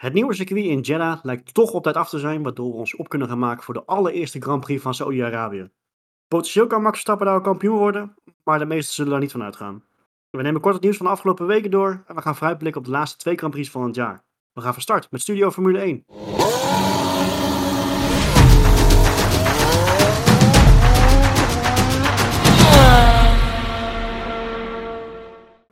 Het nieuwe circuit in Jeddah lijkt toch op tijd af te zijn, waardoor we ons op kunnen gaan maken voor de allereerste Grand Prix van Saoedi-Arabië. Potentieel kan Max Verstappen daar kampioen worden, maar de meesten zullen daar niet van uitgaan. We nemen kort het nieuws van de afgelopen weken door en we gaan vooruitblikken op de laatste twee Grand Prix van het jaar. We gaan van start met Studio Formule 1.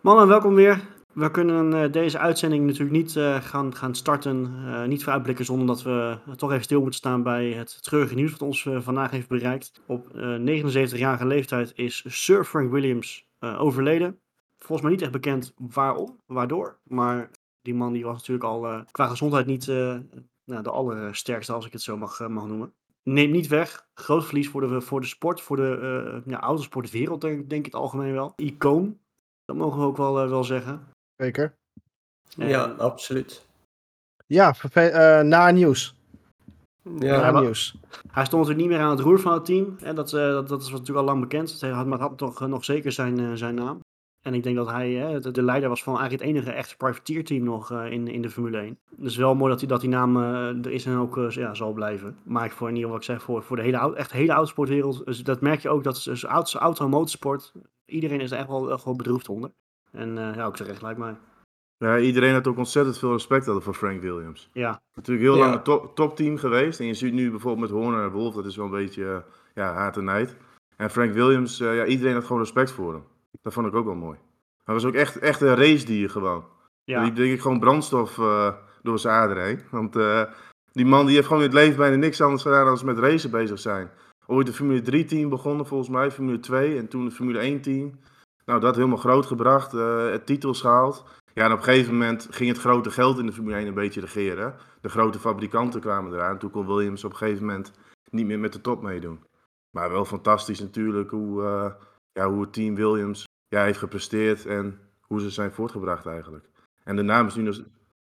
Mannen, welkom weer. We kunnen uh, deze uitzending natuurlijk niet uh, gaan, gaan starten, uh, niet vooruitblikken zonder dat we toch even stil moeten staan bij het treurige nieuws wat ons vandaag heeft bereikt. Op 79-jarige leeftijd is Sir Frank Williams overleden. Volgens mij niet echt bekend waarom, waardoor, maar die man die was natuurlijk al qua gezondheid niet nou, de allersterkste, als ik het zo mag, mag noemen. Neemt niet weg, groot verlies voor de, voor de sport, voor de ja, autosportwereld denk, denk ik het algemeen wel. Icoon, dat mogen we ook wel, wel zeggen. Zeker. Ja, absoluut. Ja, uh, na nieuws. Ja, na nieuws. Hij stond natuurlijk niet meer aan het roer van het team. En dat, uh, dat, dat is natuurlijk al lang bekend. Het had, maar het had toch nog zeker zijn, uh, zijn naam. En ik denk dat hij de, de, leider was van eigenlijk het enige echte privateerteam nog in, in de Formule 1. Dus wel mooi dat die, dat die naam er is en ook ja, zal blijven. Maar ik voor in ieder geval, wat ik zeg, voor, voor de hele, echt hele autosportwereld. Dus dat merk je ook, dat dus auto, auto en motorsport, iedereen is er echt wel, echt wel bedroefd onder. En uh, ja, ook terecht lijkt mij. Ja, iedereen had ook ontzettend veel respect hadden voor Frank Williams. Ja. Natuurlijk heel lang een top, topteam geweest. En je ziet nu bijvoorbeeld met Horner en Wolf, dat is wel een beetje uh, ja, haat en nijd. En Frank Williams, uh, ja, iedereen had gewoon respect voor hem. Dat vond ik ook wel mooi. Hij was ook echt, echt een racedier gewoon. Ja. Die denk ik gewoon brandstof door zijn aderen heen. Want die man die heeft gewoon in het leven bijna niks anders gedaan dan met racen bezig zijn. Ooit de Formule 3 team begonnen volgens mij, Formule 2 en toen het Formule 1 team. Nou, dat helemaal groot gebracht, uh, het titels gehaald. Ja, en op een gegeven moment ging het grote geld in de Formule 1 een beetje regeren. De grote fabrikanten kwamen eraan. Toen kon Williams op een gegeven moment niet meer met de top meedoen. Maar wel fantastisch natuurlijk hoe, uh, ja, hoe het team Williams ja, heeft gepresteerd en hoe ze zijn voortgebracht eigenlijk. En de naam is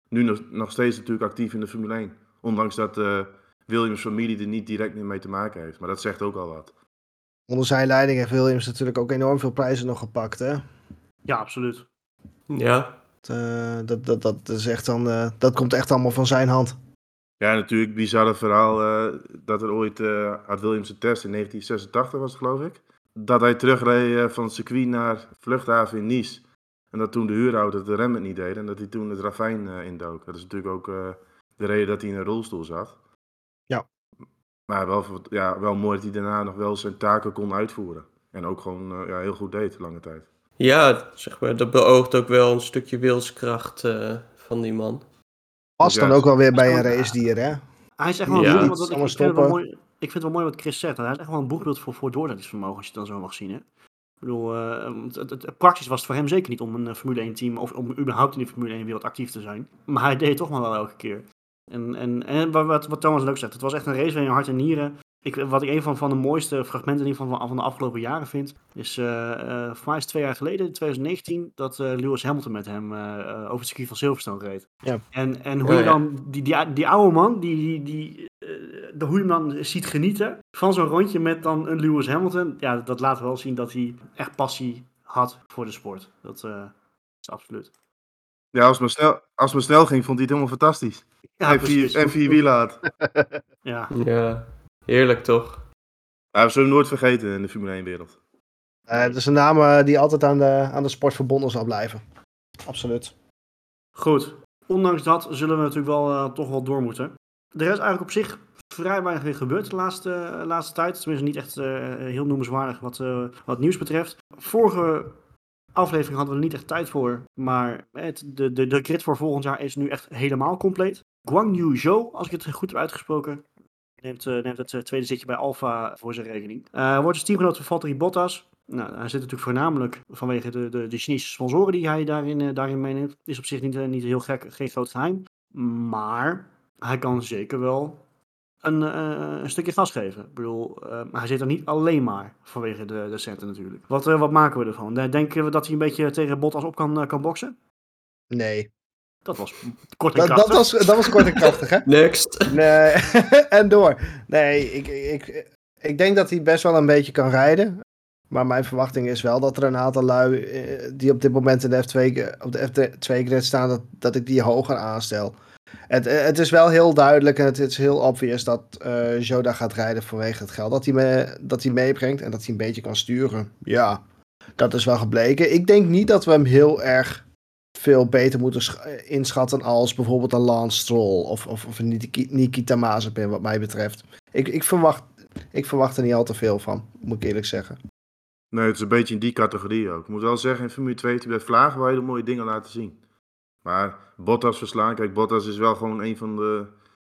nu, nog, nog, steeds natuurlijk actief in de Formule 1. Ondanks dat de uh, Williams familie er niet direct meer mee te maken heeft. Maar dat zegt ook al wat onder zijn leiding heeft Williams natuurlijk ook enorm veel prijzen nog gepakt, hè? Ja, absoluut. Ja. Uh, dat, dat, dat, is echt dan, uh, dat komt echt allemaal van zijn hand. Ja, natuurlijk bizarre verhaal uh, dat er ooit had Williams een test in 1986 was, geloof ik. Dat hij terugreed van het circuit naar vluchthaven in Nice. En dat toen de huurauto de remmen niet deed en dat hij toen het ravijn indook. Dat is natuurlijk ook de reden dat hij in een rolstoel zat. Maar wel, ja, wel mooi dat hij daarna nog wel zijn taken kon uitvoeren. En ook gewoon uh, ja, heel goed deed, lange tijd. Ja, zeg maar, dat beoogt ook wel een stukje wilskracht uh, van die man. Past dan ook wel weer bij een racedier, hè? Hij is echt wel ja. een boegbeeld. Ik, ik, vind het wel mooi, ik vind het wel mooi wat Chris zegt. Hij is echt wel een boegbeeld voor, voor doorzettingsvermogen, als je het dan zo mag zien, hè? Ik bedoel, uh, het, het, het, praktisch was het voor hem zeker niet om een Formule 1 team of om überhaupt in de Formule 1 wereld actief te zijn. Maar hij deed het toch maar wel elke keer. En, en, en wat, wat Thomas leuk zegt, het was echt een race van je hart en nieren. Ik, wat ik een van, van de mooiste fragmenten in van, van de afgelopen jaren vind, is uh, uh, voor mij is twee jaar geleden, in 2019, dat uh, Lewis Hamilton met hem over het circuit van Silverstone reed. Ja. En, en hoe je dan, die, die, die oude man, die, die, die de, hoe je hem dan ziet genieten van zo'n rondje met dan een Lewis Hamilton, ja, dat laat wel zien dat hij echt passie had voor de sport. Dat is absoluut. Ja, als het, snel, als het snel ging, vond hij het helemaal fantastisch. Ja, en, vier, en vier wielen had. ja. ja, heerlijk toch? Ja, we zullen hem nooit vergeten in de Formule 1-wereld. Uh, het is een naam uh, die altijd aan de, aan de sport verbonden zal blijven. Absoluut. Goed. Ondanks dat zullen we natuurlijk wel uh, toch wel door moeten. Er is eigenlijk op zich vrij weinig weer gebeurd de laatste, laatste tijd. Tenminste niet echt heel noemenswaardig wat, wat nieuws betreft. Vorige aflevering hadden we er niet echt tijd voor. Maar het, de, de, de grid voor volgend jaar is nu echt helemaal compleet. Guang Yu Zhou, als ik het goed heb uitgesproken, neemt, uh, neemt het uh, tweede zitje bij Alfa voor zijn rekening. Uh, wordt dus teamgenoot van Valtteri Bottas. Nou, hij zit natuurlijk voornamelijk vanwege de, de, de Chinese sponsoren die hij daarin, daarin meeneemt. Is op zich niet, niet heel gek, geen groot geheim. Maar hij kan zeker wel een, uh, een stukje gas geven. Ik bedoel, uh, hij zit er niet alleen maar vanwege de, de centen natuurlijk. Wat, uh, wat maken we ervan? Denken we dat hij een beetje tegen Bottas op kan, kan boksen? Nee. Dat was kort en krachtig. Dat, dat, was, dat was kort en krachtig, hè? Next. Nee, en door. Nee, ik, ik, ik denk dat hij best wel een beetje kan rijden. Maar mijn verwachting is wel dat er een aantal lui die op dit moment in de F2, op de F2 grid staan, dat, dat ik die hoger aanstel. Het, eh, het is wel heel duidelijk en het is heel obvious dat eh Joda gaat rijden vanwege het geld dat hij, me, dat hij meebrengt en dat hij een beetje kan sturen. Ja, dat is wel gebleken. Ik denk niet dat we hem heel erg veel beter moeten sch- eh, inschatten als bijvoorbeeld een Lance Stroll of, of, of een Niki- Nikita Mazepin wat mij betreft. Ik, ik, verwacht, ik verwacht er niet al te veel van, moet ik eerlijk zeggen. Nee, het is een beetje in die categorie ook. Ik moet wel zeggen, in Formule 2 heeft hij bij Vlagen wel hele mooie dingen laten zien. Maar Bottas verslaan, kijk, Bottas is wel gewoon een van de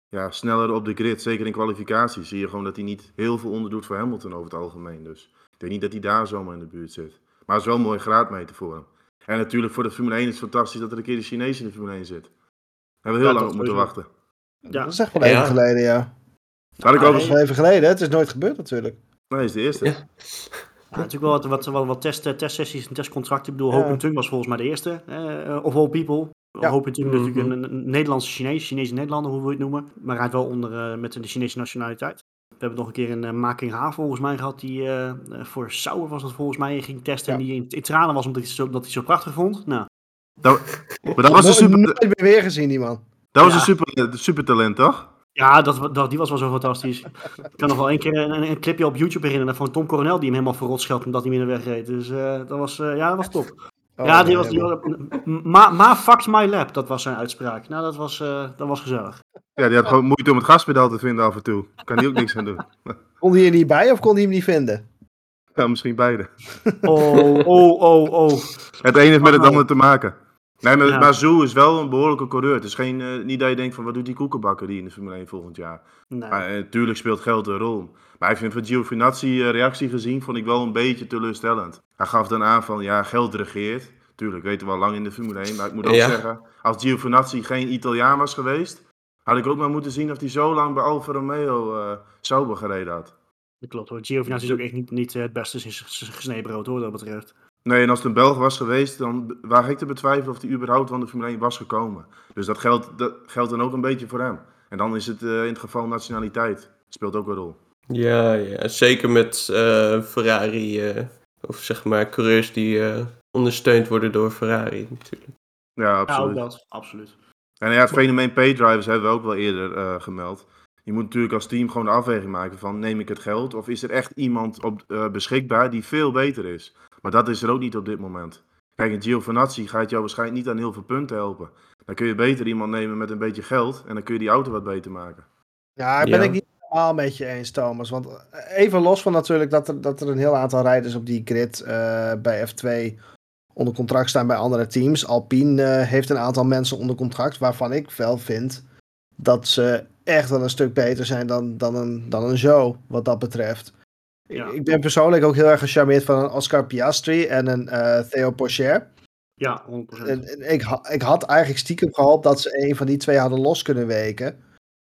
ja, snellere op de grid. Zeker in kwalificatie zie je gewoon dat hij niet heel veel onderdoet voor Hamilton over het algemeen. Dus ik denk niet dat hij daar zomaar in de buurt zit. Maar het is wel een mooie graadmeter voor hem. En natuurlijk voor de Formule 1 is het fantastisch dat er een keer de Chinees in de Formule 1 zit. Daar hebben we heel Ja, lang op moeten wachten. Ja. Dat is echt wel Ja. even geleden, ja. Had ik Ah, over... Dat is wel even geleden, hè? het is nooit gebeurd natuurlijk. Nee, is de eerste. Ja. Ja, natuurlijk wel wat, wat, wat, wat test, eh, testsessies en testcontracten. Ik bedoel, Ja. Hope Tung was volgens mij de eerste. eh, of all people. Ja. Hope in Tung is Mhm. natuurlijk een, een Nederlandse Chinees, Chinese Nederlander, hoe wil je het noemen. Maar rijdt wel onder eh, met de Chinese nationaliteit. We hebben nog een keer een uh, Making H volgens mij gehad, die eh, eh, voor Sauer was dat volgens mij ging testen. Ja. En die in, in tranen was omdat hij het zo, dat hij zo prachtig vond. Nou, Dat, maar dat was een super, nooit meer weer gezien, die man. dat was Ja. een super, supertalent, toch? Ja, dat, dat, die was wel zo fantastisch. Ik kan nog wel één keer een, een, een clipje op YouTube herinneren van Tom Coronel die hem helemaal verrot scheldt omdat hij hem in de weg reed. Dus eh, dat, was, eh, ja, dat was top. Oh, ja, die nee, was, die maar- was- ma, ma fucked my lap, dat was zijn uitspraak. Nou, dat was, eh, dat was gezellig. Ja, die had gewoon moeite om het gaspedaal te vinden af en toe. Kan die ook niks aan doen. Kon hij er niet bij of kon hij hem niet vinden? Ja, misschien beide. Oh, oh, oh, oh. Het ene heeft met het andere te maken. Nee, maar, Ja. maar Zoe is wel een behoorlijke coureur. Het is geen, eh, niet dat je denkt van wat doet die koekenbakker die in de Formule 1 volgend jaar. Nee. Maar eh, natuurlijk speelt geld een rol. Maar ik vind van Giovinazzi eh, reactie gezien, vond ik wel een beetje teleurstellend. Hij gaf dan aan van ja, geld regeert. Tuurlijk, weten we al lang in de Formule 1. Maar ik moet ook Ja. zeggen, als Giovinazzi geen Italiaan was geweest, had ik ook maar moeten zien of hij zo lang bij Alfa Romeo eh Sauber gereden had. Dat klopt hoor. Giovinazzi is ook echt niet, niet eh, het beste sinds gesneden brood hoor, wat dat betreft. Nee, en als het een Belg was geweest, dan waag ik te betwijfelen of hij überhaupt van de Formule 1 was gekomen. Dus dat geldt, dat geldt dan ook een beetje voor hem. En dan is het eh, in het geval nationaliteit. Speelt ook een rol. Ja, ja, zeker met eh, Ferrari, eh, of zeg maar coureurs die eh, ondersteund worden door Ferrari natuurlijk. Ja, Ja, ook absoluut. dat. Absoluut. en ja, het fenomeen paydrivers hebben we ook wel eerder eh, gemeld. Je moet natuurlijk als team gewoon de afweging maken van neem ik het geld of is er echt iemand op, eh, beschikbaar die veel beter is. Maar dat is er ook niet op dit moment. Kijk, een Giovinazzi gaat jou waarschijnlijk niet aan heel veel punten helpen. Dan kun je beter iemand nemen met een beetje geld en dan kun je die auto wat beter maken. Ja, ik ben Ja. ik niet helemaal met je eens, Thomas. Want eh, even los van natuurlijk dat er, dat er een heel aantal rijders op die grid eh, bij F2 onder contract staan bij andere teams. Alpine heeft een aantal mensen onder contract waarvan ik wel vind dat ze echt wel een stuk beter zijn dan, dan, een, dan een Joe, wat dat betreft. Ja. Ik, ben persoonlijk ook heel erg gecharmeerd van een Oscar Piastri en een eh, Theo Pocher. Ja, 100%. En, ik, ik had eigenlijk stiekem gehoopt dat ze een van die twee hadden los kunnen weken.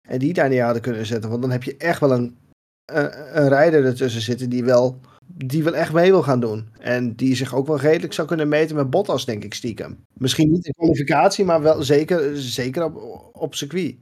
En die daar niet hadden kunnen zetten. Want dan heb je echt wel een, een, een rijder ertussen zitten die wel, die wel echt mee wil gaan doen. En die zich ook wel redelijk zou kunnen meten met Bottas, denk ik stiekem. Misschien niet in kwalificatie, maar wel zeker, zeker op, op circuit.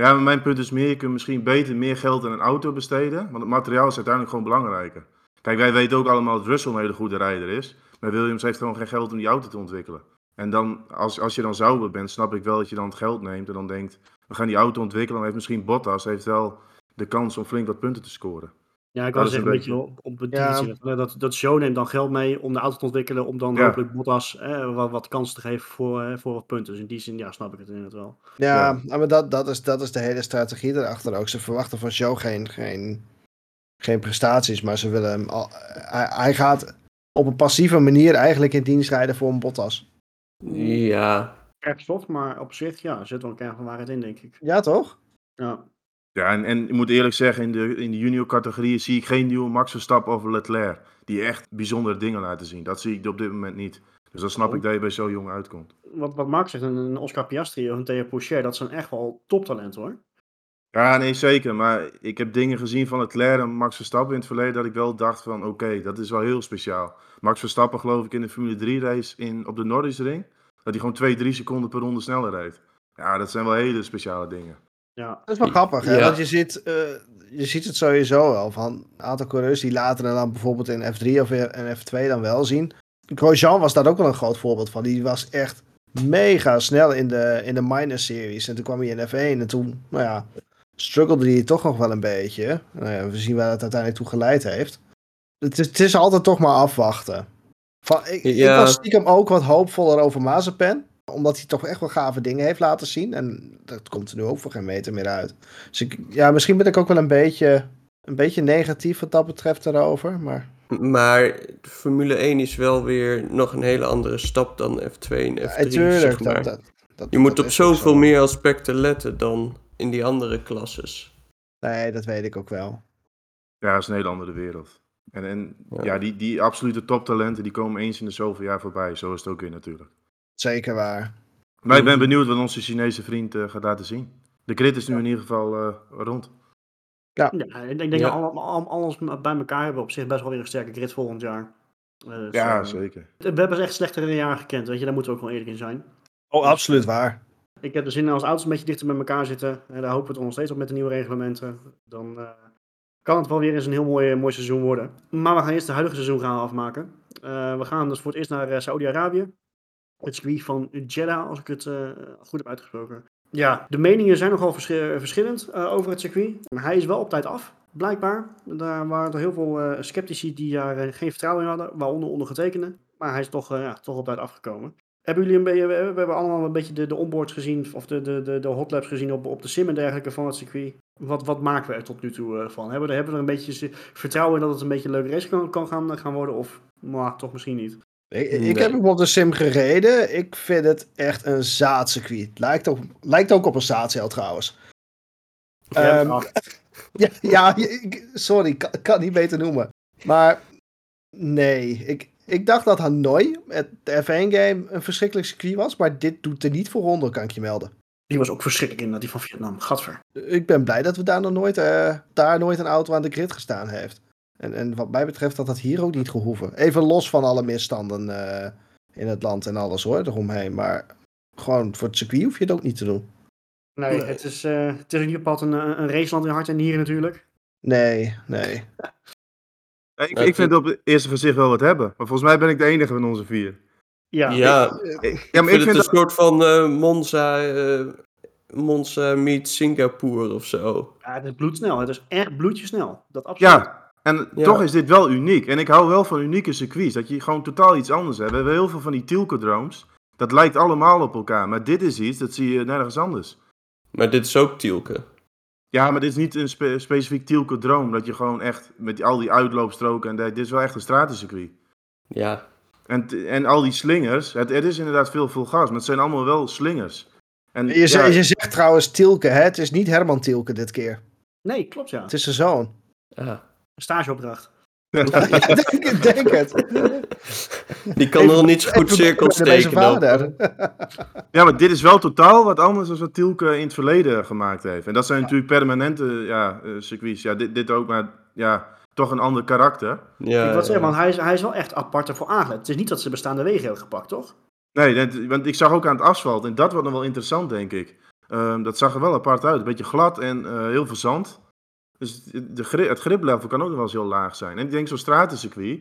Ja, maar mijn punt is meer, je kunt misschien beter meer geld aan een auto besteden. Want het materiaal is uiteindelijk gewoon belangrijker. Kijk, wij weten ook allemaal dat Russell een hele goede rijder is. Maar Williams heeft gewoon geen geld om die auto te ontwikkelen. En dan, als, als je dan Sauber bent, snap ik wel dat je dan het geld neemt en dan denkt, we gaan die auto ontwikkelen. Dan heeft misschien Bottas heeft wel de kans om flink wat punten te scoren. Ja, ik was zeggen een beetje Ja. Dat, dat show neemt dan geld mee om de auto te ontwikkelen. Om dan Ja. hopelijk Bottas eh, wat, wat kans te geven voor, eh, voor wat punten. Dus in die zin, ja, snap ik het inderdaad wel. Ja, maar dat, dat, is, dat is de hele strategie erachter ook. Ze verwachten van Joe geen, geen, geen prestaties, maar ze willen hem al, hij, hij gaat op een passieve manier eigenlijk in dienst rijden voor een Bottas. Ja, Erg soft, maar op zich, ja, er zit wel een kern van waarheid in, denk ik. Ja, toch? Ja, Ja, en, en ik moet eerlijk zeggen, in de, in de junior categorieën zie ik geen nieuwe Max Verstappen of Leclerc. Die echt bijzondere dingen laten zien. Dat zie ik op dit moment niet. Dus dan snap Oh. ik dat je bij zo jong uitkomt. wat, wat Mark zegt, een, Oscar Piastri of een Theo Pocher, dat zijn echt wel toptalenten hoor. Ja, nee, zeker. Maar ik heb dingen gezien van Leclerc en Max Verstappen in het verleden dat ik wel dacht van oké, dat is wel heel speciaal. Max Verstappen geloof ik in de Formule 3 race in, op de Norrisring, dat hij gewoon 2, 3 seconden per ronde sneller reed. Ja, dat zijn wel hele speciale dingen. Ja, Dat is wel grappig, hè? Ja. Want je ziet, eh, je ziet het sowieso wel van een aantal coureurs die later dan bijvoorbeeld in F3 of in F2 dan wel zien. Grosjean was daar ook wel een groot voorbeeld van. Die was echt mega snel in de, in de minor series. En toen kwam hij in F1 en toen, nou ja, struggelde hij toch nog wel een beetje. Nou ja, we zien waar het uiteindelijk toe geleid heeft. Het is, het is altijd toch maar afwachten. Van, ik, ik was stiekem ook wat hoopvoller over Mazepin. Omdat hij toch echt wel gave dingen heeft laten zien. En dat komt er nu ook voor geen meter meer uit. Dus ik, ja, misschien ben ik ook wel een beetje, een beetje negatief wat dat betreft daarover. Maar Maar Formule 1 is wel weer nog een hele andere stap dan F2 en F3, ja, tuurlijk, zeg maar. dat, dat, dat- Je moet dat op zoveel zo. meer aspecten letten dan in die andere klasses. Nee, dat weet ik ook wel. Ja, het is een hele andere wereld. En, en Ja. ja, die, die absolute toptalenten die komen eens in de zoveel jaar voorbij. Zo is het ook weer natuurlijk. Zeker waar. Maar ik ben benieuwd wat onze Chinese vriend eh, gaat laten zien. De grid is nu in ieder geval eh, rond. Ja, ik denk Ja. dat alle- al- alles bij elkaar hebben op zich best wel weer een sterke grid volgend jaar. Eh, dus, Ja, zeker. We hebben echt slechtere jaren gekend, weet je, daar moeten we ook wel eerlijk in zijn. Oh, absoluut waar. Ik heb de zin in als auto's een beetje dichter bij elkaar zitten. En daar hopen we toch nog steeds op met de nieuwe reglementen. Dan eh, kan het wel weer eens een heel mooi, mooi seizoen worden. Maar we gaan eerst de huidige seizoen gaan afmaken. Eh, we gaan dus voor het eerst naar eh, Saudi-Arabië. Het circuit van Jeddah, als ik het eh, goed heb uitgesproken. Ja, de meningen zijn nogal verschi- verschillend eh, over het circuit. Hij is wel op tijd af, blijkbaar. Daar waren er heel veel eh, sceptici die daar eh, geen vertrouwen in hadden, waaronder ondergetekende. Maar hij is toch, eh, ja, toch op tijd afgekomen. Hebben jullie een beetje, we hebben allemaal een beetje de, de onboards gezien, of de, de, de, de hotlaps gezien op, op de sim en dergelijke van het circuit. Wat, wat maken we er tot nu toe eh, van? Hebben we, er, hebben we een beetje vertrouwen in dat het een beetje een leuke race kan, kan gaan, gaan worden? Of, maar toch misschien niet? Ik, ik Nee. heb hem op de sim gereden. Ik vind het echt een zaadcircuit. Lijkt ook, lijkt ook op een zaadcel trouwens. Ja, Ja, ja ik- sorry, ik kan, kan het niet beter noemen. Maar nee, ik, ik dacht dat Hanoi, het F1-game, een verschrikkelijk circuit was. Maar dit doet er niet voor onder, kan ik je melden. die was ook verschrikkelijk inderdaad, die van Vietnam. Gadver. Ik ben blij dat we daar nog nooit, eh, daar nooit een auto aan de grid gestaan heeft. En, en wat mij betreft dat dat hier ook niet gehoeven. Even los van alle misstanden eh, in het land en alles hoor, eromheen. Maar gewoon voor het circuit hoef je het ook niet te doen. Nee, Nee. Het, is, eh, het is in ieder geval een, een een raceland in hart en nieren natuurlijk. Nee, nee. Ja, ik, ik vind het op het eerste gezicht wel wat hebben. Maar volgens mij ben ik de enige van onze vier. Ja, Ja, Ik- Ja, maar ik ik vind het vind een soort van eh, Monza, eh, Monza meet Singapore of zo. Ja, het is bloedsnel. Het is echt bloedjesnel. Dat absoluut. Ja, en Ja. toch is dit wel uniek. En ik hou wel van unieke circuits. Dat je gewoon totaal iets anders hebt. We hebben heel veel van die Tilke-drones. Dat lijkt allemaal op elkaar. Maar dit is iets, dat zie je nergens anders. Maar dit is ook Tielke. Ja, maar dit is niet een spe- specifiek Tilke-drone. Dat je gewoon echt met al die uitloopstroken en dat- dit is wel echt een stratencircuit. Ja, En, en al die slingers, het, het is inderdaad veel, veel gas, maar het zijn allemaal wel slingers. En, Je, ja, je zegt trouwens Tielke, hè? Het is niet Herman Tielke dit keer. Nee, klopt ja. Het is zijn zoon. ah. Een stageopdracht. Denk, ik denk het. die kan nog niet zo goed tekenen. vader. ja, maar dit is wel totaal wat anders dan wat Tielke in het verleden gemaakt heeft. En dat zijn natuurlijk permanente ja, eh, circuits. Ja, dit, dit ook, maar ja, toch een ander karakter. Ja, ik wil ja. zeggen, want hij is, hij is wel echt apart ervoor aangelegd. Het is niet dat ze bestaande wegen hebben gepakt, toch? Nee, dat- want ik zag ook aan het asfalt, en dat wordt nog wel interessant, denk ik. Ehm, dat zag er wel apart uit. Een beetje glad en eh, heel veel zand. Dus de, gri- het griplevel kan ook nog wel eens heel laag zijn. En ik denk zo'n stratencircuit,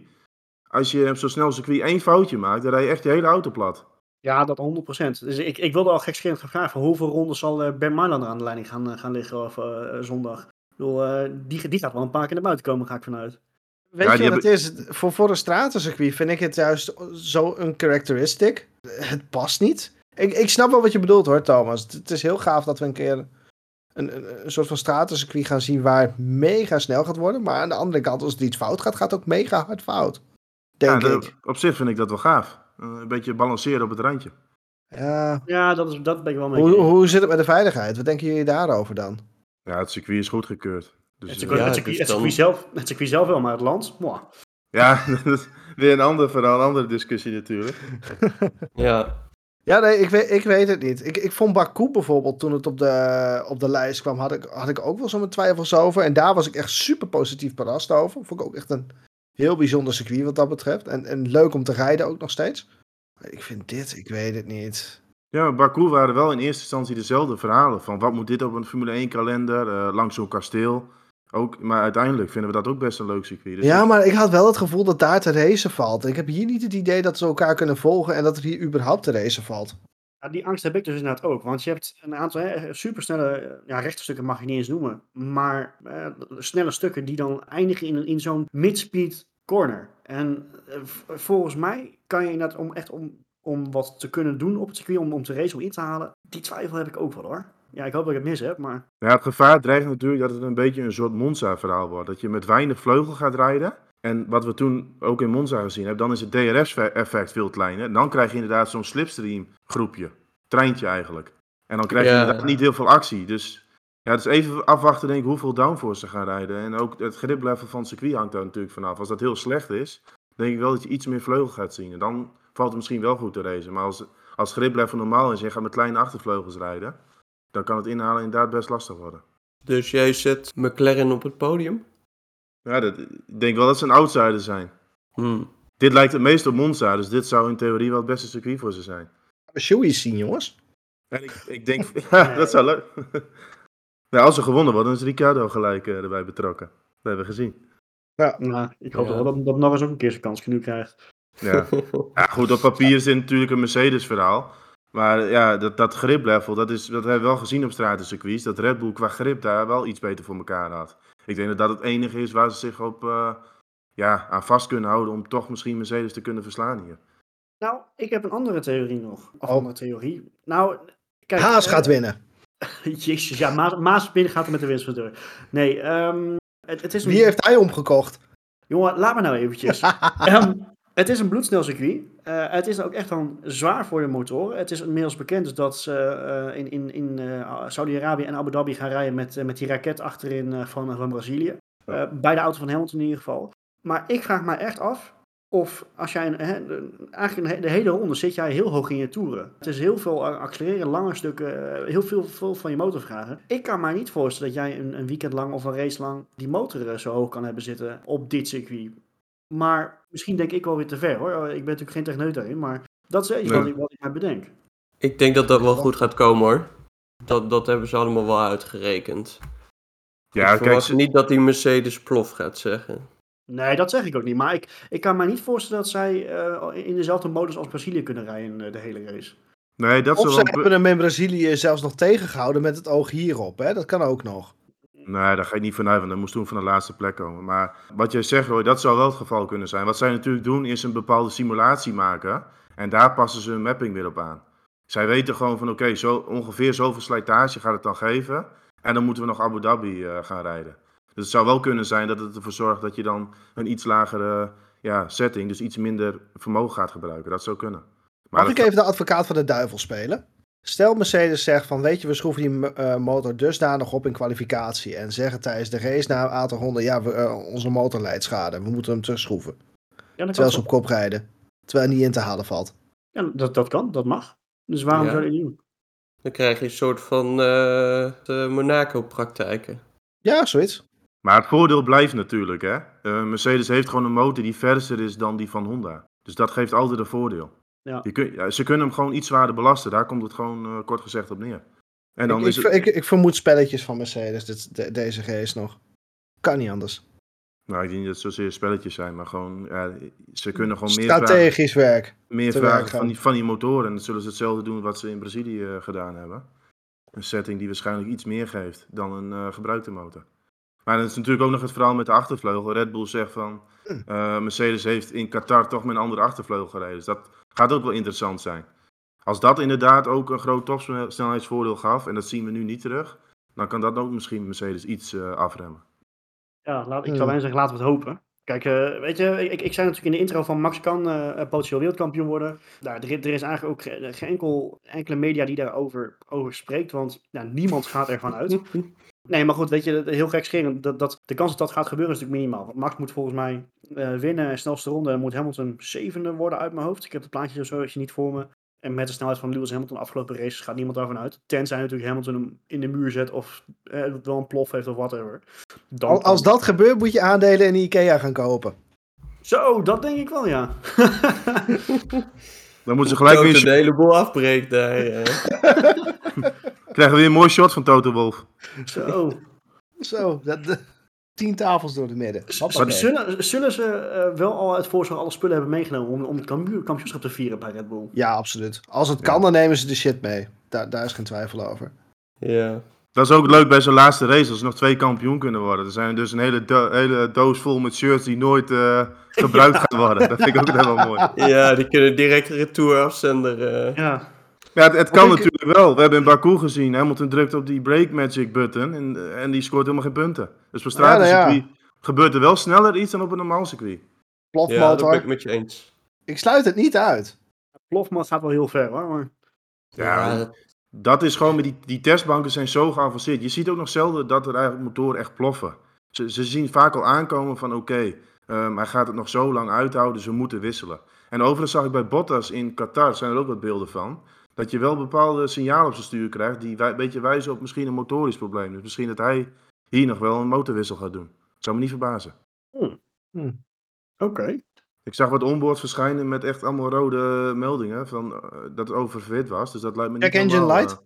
als je op zo'n snel circuit één foutje maakt, dan rij je echt je hele auto plat. Ja, dat 100%. Dus ik, ik wilde al gekscherend gaan vragen, van hoeveel rondes zal eh Ben Marlander aan de leiding gaan, eh, gaan liggen of, eh, zondag? Ik bedoel, eh, die, die gaat wel een paar keer naar buiten komen, ga ik vanuit. Weet Ja, je wat het is? Voor, voor een stratencircuit vind ik het juist zo een characteristic. Het past niet. Ik, ik snap wel wat je bedoelt hoor, Thomas. Het, het is heel gaaf dat we een keer een, een, een soort van stratencircuit gaan zien waar het mega snel gaat worden. Maar aan de andere kant, als er iets fout gaat, gaat het ook mega hard fout. Denk ja, ik. Op zich vind ik dat wel gaaf. Eh, een beetje balanceren op het randje. Ja. Ja, dat, is, dat ben ik wel mee. Hoe, hoe zit het met de veiligheid? Wat denken jullie daarover dan? Ja, het circuit is goedgekeurd. Dus, Het circuit, Ja, het, circuit, het, zelf, het circuit zelf wel, maar het land, mwah. ja, dat is weer een ander verhaal, een andere discussie natuurlijk. Ja, Ja, nee, ik weet, ik weet het niet. Ik, ik vond Baku bijvoorbeeld, toen het op de, op de lijst kwam, had ik, had ik ook wel zo twijfels over. En daar was ik echt super positief verrast over. Vond ik ook echt een heel bijzonder circuit wat dat betreft. En, en leuk om te rijden ook nog steeds. Ik vind dit, ik weet het niet. Ja, maar Baku waren wel in eerste instantie dezelfde verhalen. Van wat moet dit op een Formule 1 kalender, eh, langs zo'n kasteel. Ook, maar uiteindelijk vinden we dat ook best een leuk circuit. Dus Ja, maar ik had wel het gevoel dat daar te racen valt. Ik heb hier niet het idee dat ze elkaar kunnen volgen en dat er hier überhaupt te racen valt. Ja, die angst heb ik dus inderdaad ook. Want je hebt een aantal hè, supersnelle, ja, rechterstukken mag je niet eens noemen. Maar eh, snelle stukken die dan eindigen in, in zo'n mid-speed corner. En eh, volgens mij kan je inderdaad om echt om, om wat te kunnen doen op het circuit, om, om te racen, om in te halen. Die twijfel heb ik ook wel hoor. Ja, ik hoop dat ik het mis heb, maar Ja, het gevaar dreigt natuurlijk dat het een beetje een soort Monza-verhaal wordt. Dat je met weinig vleugel gaat rijden. En wat we toen ook in Monza gezien hebben, dan is het DRS-effect veel kleiner. Dan krijg je inderdaad zo'n slipstream groepje. Treintje eigenlijk. En dan krijg je Ja. inderdaad niet heel veel actie. Dus ja, het is even afwachten denk ik hoeveel downforce ze gaan rijden. En ook het griplevel van het circuit hangt daar natuurlijk vanaf. Als dat heel slecht is, denk ik wel dat je iets meer vleugel gaat zien. En dan valt het misschien wel goed te racen. Maar als, als griplevel normaal is en je gaat met kleine achtervleugels rijden, dan kan het inhalen inderdaad best lastig worden. Dus jij zet McLaren op het podium? Ja, dat, ik denk wel dat ze een outsider zijn. Hmm. Dit lijkt het meest op Monza, dus dit zou in theorie wel het beste circuit voor ze zijn. We Shoei's zien, jongens. En ik, ik denk, ja, dat zou leuk. ja, als ze gewonnen worden, dan is Ricardo gelijk eh, erbij betrokken. Dat hebben we gezien. nou, ik hoop Ja. wel dat, dat Norris ook een keer zijn kans nu krijgt. Ja. ja, goed, op papier is dit natuurlijk een Mercedes-verhaal. Maar ja, dat, dat griplevel, dat, is, dat hebben we wel gezien op stratencircuits. Dat Red Bull qua grip daar wel iets beter voor elkaar had. Ik denk dat dat het enige is waar ze zich op, eh, ja, aan vast kunnen houden om toch misschien Mercedes te kunnen verslaan hier. Nou, ik heb een andere theorie nog. Of Oh. andere theorie. Nou, kijk. Haas eh, gaat winnen. Jezus, ja, Maas, Maaspin gaat er met de winst vandoor. Nee, ehm, het, het is een... Wie heeft hij omgekocht? Jongen, laat me nou eventjes. Ehm, het is een bloedsnel circuit. Eh, het is ook echt dan zwaar voor de motoren. Het is inmiddels bekend dat ze eh, in, in, in eh, Saudi-Arabië en Abu Dhabi gaan rijden met, met die raket achterin van, van Brazilië. Eh, bij de auto van Hamilton in ieder geval. Maar ik vraag me echt af of als jij een, eigenlijk de hele ronde zit jij heel hoog in je toeren. Het is heel veel accelereren, lange stukken, heel veel, veel van je motor vragen. Ik kan me niet voorstellen dat jij een, een weekend lang of een race lang die motor zo hoog kan hebben zitten op dit circuit. Maar misschien denk ik wel weer te ver hoor. Ik ben natuurlijk geen techneut daarin, maar dat is iets Nee. wat, ik, wat ik mij bedenk. Ik denk dat dat wel goed gaat komen hoor. Dat, dat hebben ze allemaal wel uitgerekend. Ja, ik kijk, verwacht ze- niet dat die Mercedes plof gaat zeggen. Nee, dat zeg ik ook niet. Maar ik, ik kan me niet voorstellen dat zij eh, in dezelfde modus als Brazilië kunnen rijden eh, de hele race. nee, dat Of ze wel... hebben hem in Brazilië zelfs nog tegengehouden met het oog hierop. Hè? Dat kan ook nog. Nee, daar ga je niet vanuit, want dat moest toen van de laatste plek komen. Maar wat jij zegt, Roy, dat zou wel het geval kunnen zijn. Wat zij natuurlijk doen, is een bepaalde simulatie maken. En daar passen ze hun mapping weer op aan. Zij weten gewoon van, oké, zo, ongeveer zoveel slijtage gaat het dan geven. En dan moeten we nog Abu Dhabi eh, gaan rijden. Dus het zou wel kunnen zijn dat het ervoor zorgt dat je dan een iets lagere ja, setting, dus iets minder vermogen gaat gebruiken. Dat zou kunnen. Maar Mag ik even de advocaat van de duivel spelen? Stel Mercedes zegt van, weet je, we schroeven die eh, motor dusdanig op in kwalificatie. En zeggen tijdens de race na een aantal ronden, ja, we, eh, onze motor leidt schade. We moeten hem terugschroeven. Ja, Terwijl ze op kop rijden. Terwijl hij niet in te halen valt. Ja, dat, dat kan, dat mag. Dus waarom Ja. zou je dat niet doen? Dan krijg je een soort van eh, de Monaco-praktijken. Ja, zoiets. Maar het voordeel blijft natuurlijk, hè. Eh, Mercedes heeft gewoon een motor die verser is dan die van Honda. Dus dat geeft altijd een voordeel. Ja. Je kun, ja, ze kunnen hem gewoon iets zwaarder belasten. Daar komt het gewoon eh, kort gezegd op neer. En dan ik, is ik, het... ik, ik vermoed spelletjes van Mercedes dit, de- deze race nog. Kan niet anders. Nou, ik denk niet dat het zozeer spelletjes zijn, maar gewoon... Ja, ze kunnen gewoon meer vragen, Strategisch werk. meer werk vragen van die, van die motoren. En dan zullen ze hetzelfde doen wat ze in Brazilië eh, gedaan hebben. Een setting die waarschijnlijk iets meer geeft dan een eh, gebruikte motor. Maar dan is natuurlijk ook nog het verhaal met de achtervleugel. Red Bull zegt van... Hm. eh, Mercedes heeft in Qatar toch met een andere achtervleugel gereden. Dus dat gaat ook wel interessant zijn. Als dat inderdaad ook een groot topsnelheidsvoordeel gaf... en dat zien we nu niet terug... dan kan dat ook misschien Mercedes iets eh, afremmen. Ja, laat, ik zou bijna zeggen, laten we het hopen. Kijk, eh, weet je, ik, ik zei natuurlijk in de intro van Max kan eh, potentieel wereldkampioen worden. Nou, er, er is eigenlijk ook ge- geen enkel, enkele media die daarover over spreekt, want nou, niemand gaat ervan uit. Nee, maar goed, weet je, heel gek scheren. Dat, dat, de kans dat dat gaat gebeuren is natuurlijk minimaal. Want Max moet volgens mij eh, winnen, snelste ronde. En moet Hamilton zevende worden uit mijn hoofd. Ik heb het plaatje zo even niet voor me. En met de snelheid van Lewis Hamilton de afgelopen races gaat niemand daarvan uit. Tenzij natuurlijk Hamilton hem in de muur zet of eh, wel een plof heeft of whatever. Dan Al- Als dat gebeurt, moet je aandelen in IKEA gaan kopen. Zo, dat denk ik wel, ja. Dan moeten ze gelijk weer... Toto de hele boel afbreekt daar. ja. krijgen we weer een mooi shot van Toto Wolf. Zo. Zo, dat, tien tafels door de midden. Hoppakee. zullen, zullen ze eh, wel al het voorzorg alle spullen hebben meegenomen om, om het kampioen- kampioenschap te vieren bij Red Bull? Ja, absoluut. Als het kan, dan nemen ze de shit mee. Daar, daar is geen twijfel over. Ja. Dat is ook leuk bij zo'n laatste race, als ze nog twee kampioen kunnen worden. Er zijn dus een hele, do- hele doos vol met shirts die nooit eh, gebruikt gaan worden. Dat vind ik ook helemaal mooi. ja, die kunnen direct retour afzender. eh. Ja. Ja, het, het kan ik- natuurlijk wel. We hebben in Baku gezien, Hamilton drukt op die break magic button en, en die scoort helemaal geen punten. Dus voor Ja, nou ja. stratencircuit gebeurt er wel sneller iets dan op een normaal circuit. ja, dat Plofmotor. ben ik met je eens. Ik sluit het niet uit. Plofman gaat wel heel ver hoor. Maar... Ja, dat- Dat is gewoon, met die, die testbanken zijn zo geavanceerd. Je ziet ook nog zelden dat er eigenlijk motoren echt ploffen. Ze, ze zien vaak al aankomen van oké, ehm, hij gaat het nog zo lang uithouden, dus we moeten wisselen. En overigens zag ik bij Bottas in Qatar, zijn er ook wat beelden van, dat je wel bepaalde signalen op zijn stuur krijgt die een beetje wijzen op misschien een motorisch probleem. Dus misschien dat hij hier nog wel een motorwissel gaat doen. Zou me niet verbazen. Oké. Ik zag wat onboard verschijnen met echt allemaal rode meldingen van eh, dat het oververhit was. Dus dat lijkt me niet Check engine light?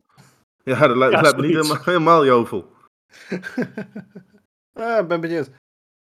eh, ja, dat lijkt, Ja, lijkt me niet helemaal, helemaal jovel. Eh, ben benieuwd.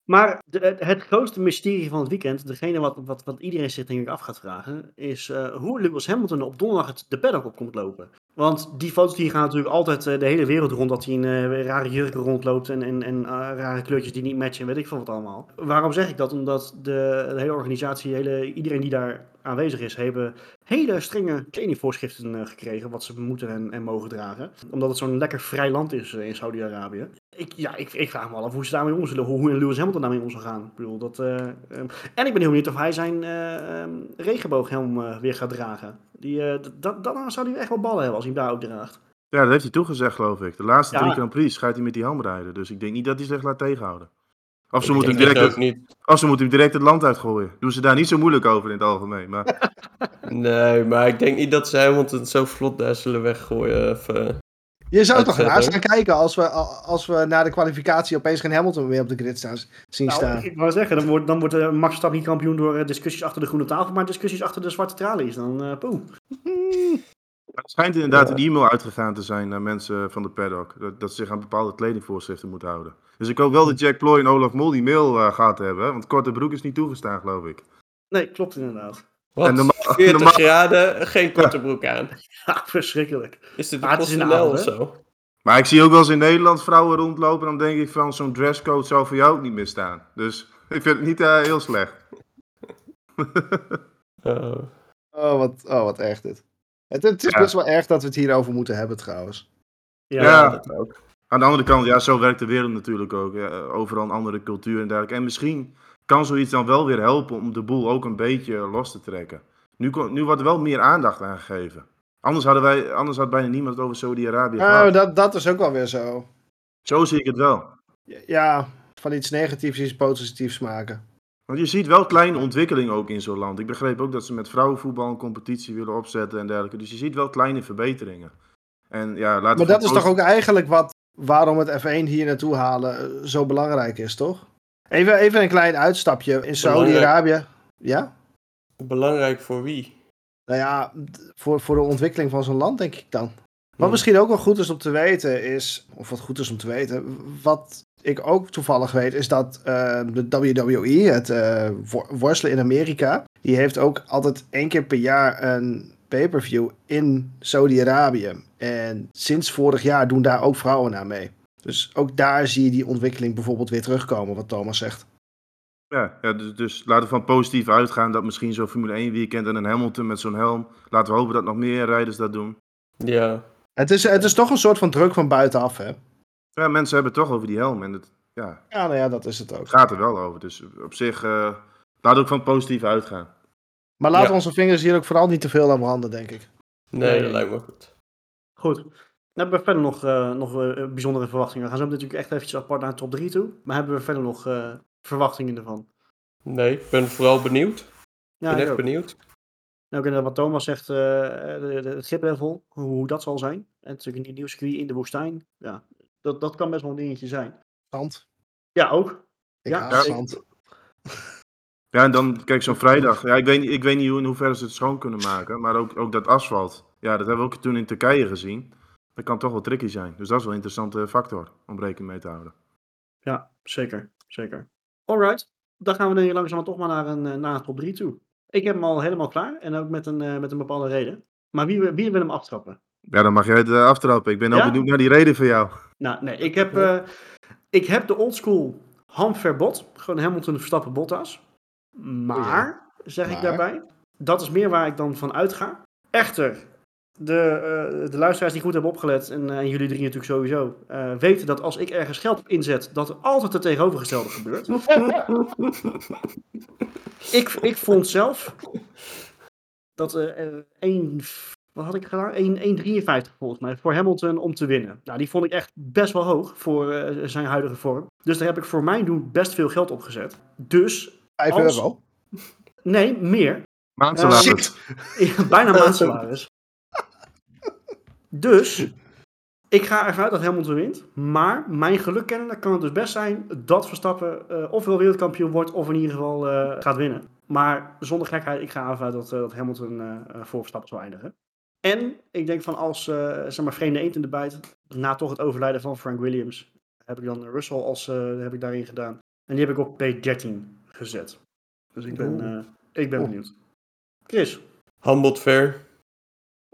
Maar de- het, grootste mysterie van het weekend, degene wat, wat, wat iedereen zich denk ik af gaat vragen, is eh, hoe Lewis Hamilton op donderdag het, de paddock op komt lopen. Want die foto's die gaan natuurlijk altijd eh, de hele wereld rond, dat hij in eh, rare jurken rondloopt en, en, en eh, rare kleurtjes die niet matchen en weet ik veel wat allemaal. Waarom zeg ik dat? Omdat de, hele organisatie, hele, iedereen die daar aanwezig is, hebben hele strenge kledingvoorschriften gekregen wat ze moeten en, en mogen dragen. Omdat het zo'n lekker vrij land is in Saudi-Arabië. Ik, ja, ik, ik vraag me af hoe ze daarmee om zullen, hoe, hoe Lewis Hamilton daarmee om zal gaan. Ik bedoel, dat, eh, ehm, en ik ben heel benieuwd of hij zijn eh, ehm, regenbooghelm weer gaat dragen. Die, eh, d- dat, dan zou hij echt wel ballen hebben als hij hem daar ook draagt. Ja, dat heeft hij toegezegd, geloof ik. De laatste Ja. drie Grand Prix gaat hij met die helm rijden. Dus ik denk niet dat hij zich laat tegenhouden. Of ze, moeten hem direct het, ook niet. of ze moeten hem direct het land uitgooien. Doen ze daar niet zo moeilijk over in het algemeen. Maar Nee, maar ik denk niet dat ze Hamilton zo vlot daar zullen weggooien. Of, eh, Je zou toch raar staan kijken als we, als we na de kwalificatie opeens geen Hamilton meer op de grid staan, zien Nou, staan. ik wou zeggen, dan wordt, dan wordt eh, Max Verstappen niet kampioen door eh, discussies achter de groene tafel, maar discussies achter de zwarte tralies. Dan, eh poeh. het schijnt inderdaad Ja. een e-mail uitgegaan te zijn naar mensen van de paddock. Dat, dat ze zich aan bepaalde kledingvoorschriften moeten houden. Dus ik hoop wel dat Jack Ploy en Olaf Mol die mail eh, gehad hebben. Want korte broek is niet toegestaan, geloof ik. Nee, klopt inderdaad. Wat? En normaal- 40 normaal- graden, geen korte broek aan. Ja, verschrikkelijk. Is dit het is in de PostNL avond, of zo? Maar ik zie ook wel eens in Nederland vrouwen rondlopen. Dan denk ik van zo'n dresscode zou voor jou ook niet meer staan. Dus ik vind het niet eh, heel slecht. Oh. Oh, wat, oh, wat erg dit. Het, het is Ja. best wel erg dat we het hierover moeten hebben trouwens. Ja, Ja. dat ook. Aan de andere kant, ja, zo werkt de wereld natuurlijk ook. Ja, overal een andere cultuur en dergelijke. En misschien kan zoiets dan wel weer helpen om de boel ook een beetje los te trekken. Nu, kon- nu wordt er wel meer aandacht aan gegeven. Anders, hadden wij, anders had bijna niemand het over Saudi-Arabië Nou, gehad. dat, dat is ook wel weer zo. Zo zie ik het wel. Ja, van iets negatiefs iets positiefs maken. Want je ziet wel kleine ontwikkelingen ook in zo'n land. Ik begreep ook dat ze met vrouwenvoetbal een competitie willen opzetten en dergelijke. Dus je ziet wel kleine verbeteringen. En ja, laten Maar dat is toch ook eigenlijk wat, waarom het F1 hier naartoe halen eh, zo belangrijk is, toch? Even, even een klein uitstapje. In Saudi-Arabië. Ja? Belangrijk voor wie? Nou ja, voor, voor de ontwikkeling van zo'n land, denk ik dan. Wat Hmm. misschien ook wel goed is om te weten is, of wat goed is om te weten, wat ik ook toevallig weet, is dat eh, de WWE, het wor- worstelen in Amerika, die heeft ook altijd één keer per jaar een pay-per-view in Saudi-Arabië. En sinds vorig jaar doen daar ook vrouwen aan mee. Dus ook daar zie je die ontwikkeling bijvoorbeeld weer terugkomen, wat Thomas zegt. Ja, ja dus, dus laten we van positief uitgaan dat misschien zo'n Formule 1 weekend en een Hamilton met zo'n helm. Laten we hopen dat nog meer rijders dat doen. Ja. Het is, het is toch een soort van druk van buitenaf, hè? Ja, mensen hebben het toch over die helm en het, ja, Ja, nou ja, dat is het ook. het gaat er wel over. Dus op zich, eh laat ook van positief uitgaan. Maar laten Ja. we onze vingers hier ook vooral niet te veel aan branden, denk ik. Nee, Nee. dat lijkt me goed. Goed. Dan hebben we verder nog, eh, nog eh, bijzondere verwachtingen. We gaan zo natuurlijk echt eventjes apart naar de top 3 toe. Maar hebben we verder nog eh, verwachtingen ervan? Nee, ik ben vooral benieuwd. Ik ben echt ook. benieuwd. En ook inderdaad wat Thomas zegt, eh, de, de, het griplevel, hoe, hoe dat zal zijn. En natuurlijk een nieuw circuit in de woestijn. Ja, dat, dat kan best wel een dingetje zijn. Zand. Ja, ook. Ik Ja, zand. Ja, en dan, kijk, zo'n vrijdag. Ja, ik weet, niet- ik weet niet hoe, in hoeverre ze het schoon kunnen maken. Maar ook, ook dat asfalt. Ja, dat hebben we ook toen in Turkije gezien. Dat kan toch wel tricky zijn. Dus dat is wel een interessante factor om rekening mee te houden. Ja, zeker. Zeker. Alright, dan gaan we denk ik langzaam toch maar naar een, eh, naar een top 3 toe. Ik heb hem al helemaal klaar en ook met een, eh, met een bepaalde reden. Maar wie, wie wil hem aftrappen? Ja, dan mag jij het eh, aftrappen. Ik ben al Ja? benieuwd naar die reden van jou. Nou, nee, ik heb, ik heb de oldschool ham verbod. Gewoon Hamilton, Verstappen, Bottas. Maar, zeg ik daarbij, dat is meer waar ik dan van uitga. Echter, de, eh, de luisteraars die goed hebben opgelet, en, eh, en jullie drie natuurlijk sowieso, eh, weten dat als ik ergens geld op inzet, dat er altijd het tegenovergestelde gebeurt. ik, ik vond zelf dat één, wat had ik gedaan? 1 1,53 volgens mij voor Hamilton om te winnen. Nou, die vond ik echt best wel hoog voor eh, zijn huidige vorm. Dus daar heb ik voor mijn doen best veel geld op gezet. Dus, 5 Als- euro. nee, meer. Maandsalaris. Ja, bijna maandsalaris. Dus, ik ga ervan uit dat Hamilton wint. Maar mijn geluk kennende kan het dus best zijn dat Verstappen eh ofwel wereldkampioen wordt of in ieder geval eh, gaat winnen. Maar zonder gekheid, ik ga ervan uit dat, eh, dat Hamilton voor Verstappen zal eindigen. En ik denk van als, zeg maar, vreemde eend in de bijt, na toch het overlijden van Frank Williams, heb ik dan Russell als, heb ik daarin gedaan. En die heb ik op P13 gezet. Dus ik ben, ik ben benieuwd. Chris, Humbled fair.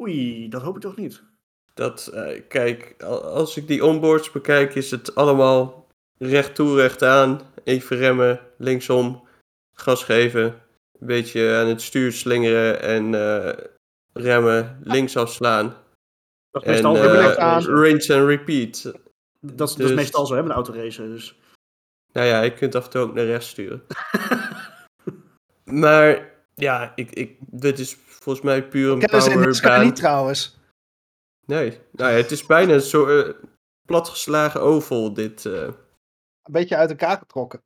Oei, dat hoop ik toch niet. Dat, eh, kijk, al- als ik die onboards bekijk, is het allemaal recht toe, recht aan. Even remmen, linksom, gas geven. Een beetje aan het stuur slingeren en eh, remmen, links afslaan. Dat is En meestal, hebben eh, aan. rinse and repeat. dat, is- dat is dus- meestal zo hè, met autoracen. Dus. Nou ja, je kunt af en toe ook naar rechts sturen. maar ja, ik, ik, dit is volgens mij puur een Kennen ze in powerbaan. niet trouwens. Nee, nou ja, het is bijna een soort eh, platgeslagen oval dit. eh. Een beetje uit elkaar getrokken.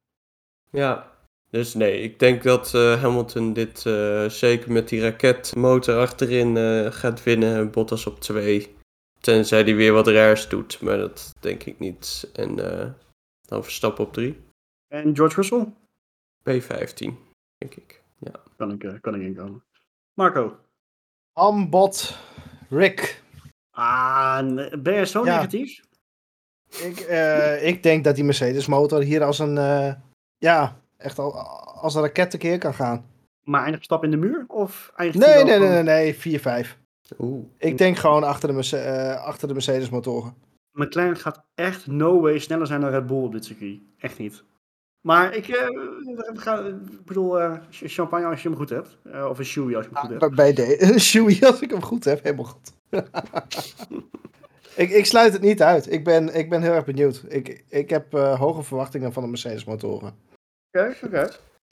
Ja, dus nee, ik denk dat eh, Hamilton dit eh, zeker met die raketmotor achterin eh, gaat winnen. Bottas op 2. Tenzij hij weer wat raars doet, maar dat denk ik niet. En eh, dan Verstappen op 3. En George Russell? P15, denk ik. Ja. Kan ik, eh, kan ik inkomen. Marco? Ambot Rick. Ah, ben je zo Ja. negatief? Ik, eh, ik denk dat die Mercedes motor hier als een, eh, ja, echt al, als een raket tekeer kan gaan. Maar eindigt stap in de muur? Of eindigt Nee, nee, nee, nee, nee, 4-5. Oeh. Ik denk gewoon achter de, Merce- eh, achter de Mercedes motoren. McLaren gaat echt no way sneller zijn dan Red Bull op dit circuit. Echt niet. Maar ik, eh, ga, ik bedoel, eh, champagne als je hem goed hebt. Eh, of een shoey als je hem goed hebt. Bij de Shoei, als ik hem goed heb, helemaal goed. ik, ik sluit het niet uit. Ik ben, ik ben heel erg benieuwd. Ik, ik heb hoge verwachtingen van de Mercedes motoren. Oké, oké.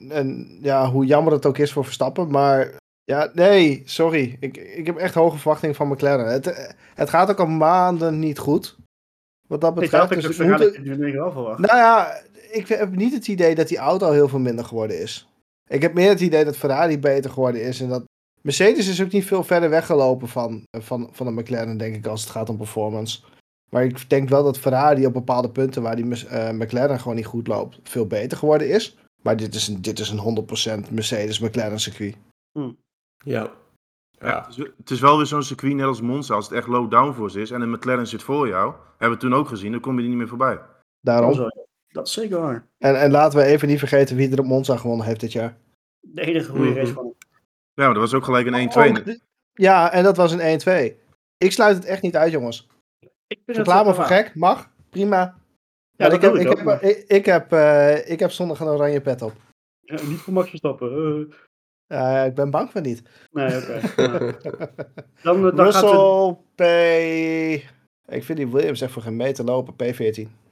En ja, hoe jammer het ook is voor Verstappen, maar ja, nee, sorry. Ik, ik heb echt hoge verwachtingen van McLaren. Het, het gaat ook al maanden niet goed. Wat dat Ik betreft. dat Dus ik het moet- ik verwacht. nou ja, ik heb niet het idee dat die auto heel veel minder geworden is. Ik heb meer het idee dat Ferrari beter geworden is. En dat Mercedes is ook niet veel verder weggelopen van, van, van de McLaren, denk ik, als het gaat om performance. Maar ik denk wel dat Ferrari op bepaalde punten waar die eh, McLaren gewoon niet goed loopt, veel beter geworden is. Maar dit is een, dit is een 100% Mercedes-McLaren circuit. Ja. Ja, Ja. het, is, het is wel weer zo'n circuit net als Monza. Als het echt low downforce is en een McLaren zit voor jou. Hebben we toen ook gezien, dan kom je er niet meer voorbij. Daarom. Dat is zeker waar. En, en laten we even niet vergeten wie er op Monza gewonnen heeft dit jaar. De enige goede Mhm. race van. Ja, maar dat was ook gelijk een 1-2. Ook- Ja, en dat was een 1-2. Ik sluit het echt niet uit, jongens. Ik vind Verklaar me voor gek, mag, prima. Ja, ik, heb, ik ook, heb, maar- ik, ik, heb, eh, ik heb zondag een oranje pet op. Ja, niet voor Max Verstappen. eh. Eh, ik ben bang van niet. nee, oké. Dan, eh, dan gaat het... P. Ik vind die Williams echt voor geen meter lopen, P14.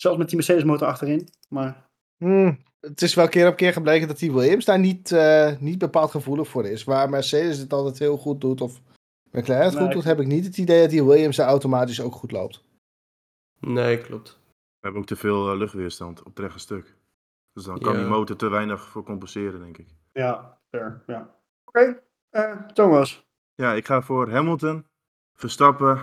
Zelfs met die Mercedes motor achterin. Maar Hmm, Het is wel keer op keer gebleken dat die Williams daar niet, eh, niet bepaald gevoelig voor is. Waar Mercedes het altijd heel goed doet of McLaren het Nee, goed doet, heb ik niet het idee dat die Williams er automatisch ook goed loopt. Nee, klopt. We hebben ook te veel eh, luchtweerstand op het rechte stuk. Dus dan kan Ja. die motor te weinig voor compenseren, denk ik. ja, fair. Ja. Oké, eh, Thomas. Ja, ik ga voor Hamilton, Verstappen,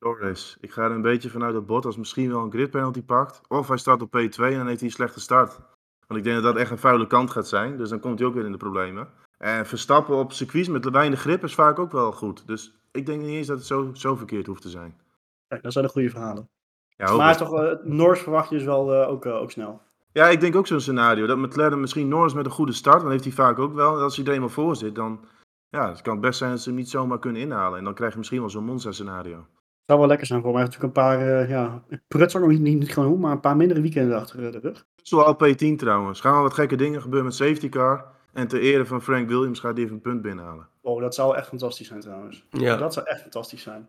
Norris. Ik ga er een beetje vanuit dat Bottas misschien wel een grid penalty pakt. Of hij start op P2 en dan heeft hij een slechte start. Want ik denk dat dat echt een vuile kant gaat zijn. Dus dan komt hij ook weer in de problemen. En Verstappen op circuits met weinig grip is vaak ook wel goed. Dus ik denk niet eens dat het zo, zo verkeerd hoeft te zijn. Kijk, dat zijn de goede verhalen. Ja, Maar toch, eh, Noors verwacht je dus wel eh, ook, eh, ook snel. Ja, ik denk ook zo'n scenario. Dat McLaren misschien Norris met een goede start, dan heeft hij vaak ook wel. En als hij er eenmaal voor zit, dan ja, het kan het best zijn dat ze hem niet zomaar kunnen inhalen. En dan krijg je misschien wel zo'n Monza-scenario. Zou wel lekker zijn voor mij. Natuurlijk een paar, uh, ja, prut zou ik nog niet, niet gewoon doen, maar een paar mindere weekenden achter de rug. Zo P10 trouwens. Gaan wel wat gekke dingen gebeuren met safety car. En ter ere van Frank Williams gaat hij even een punt binnenhalen. Oh, dat zou echt fantastisch zijn trouwens. Ja. Dat zou echt fantastisch zijn.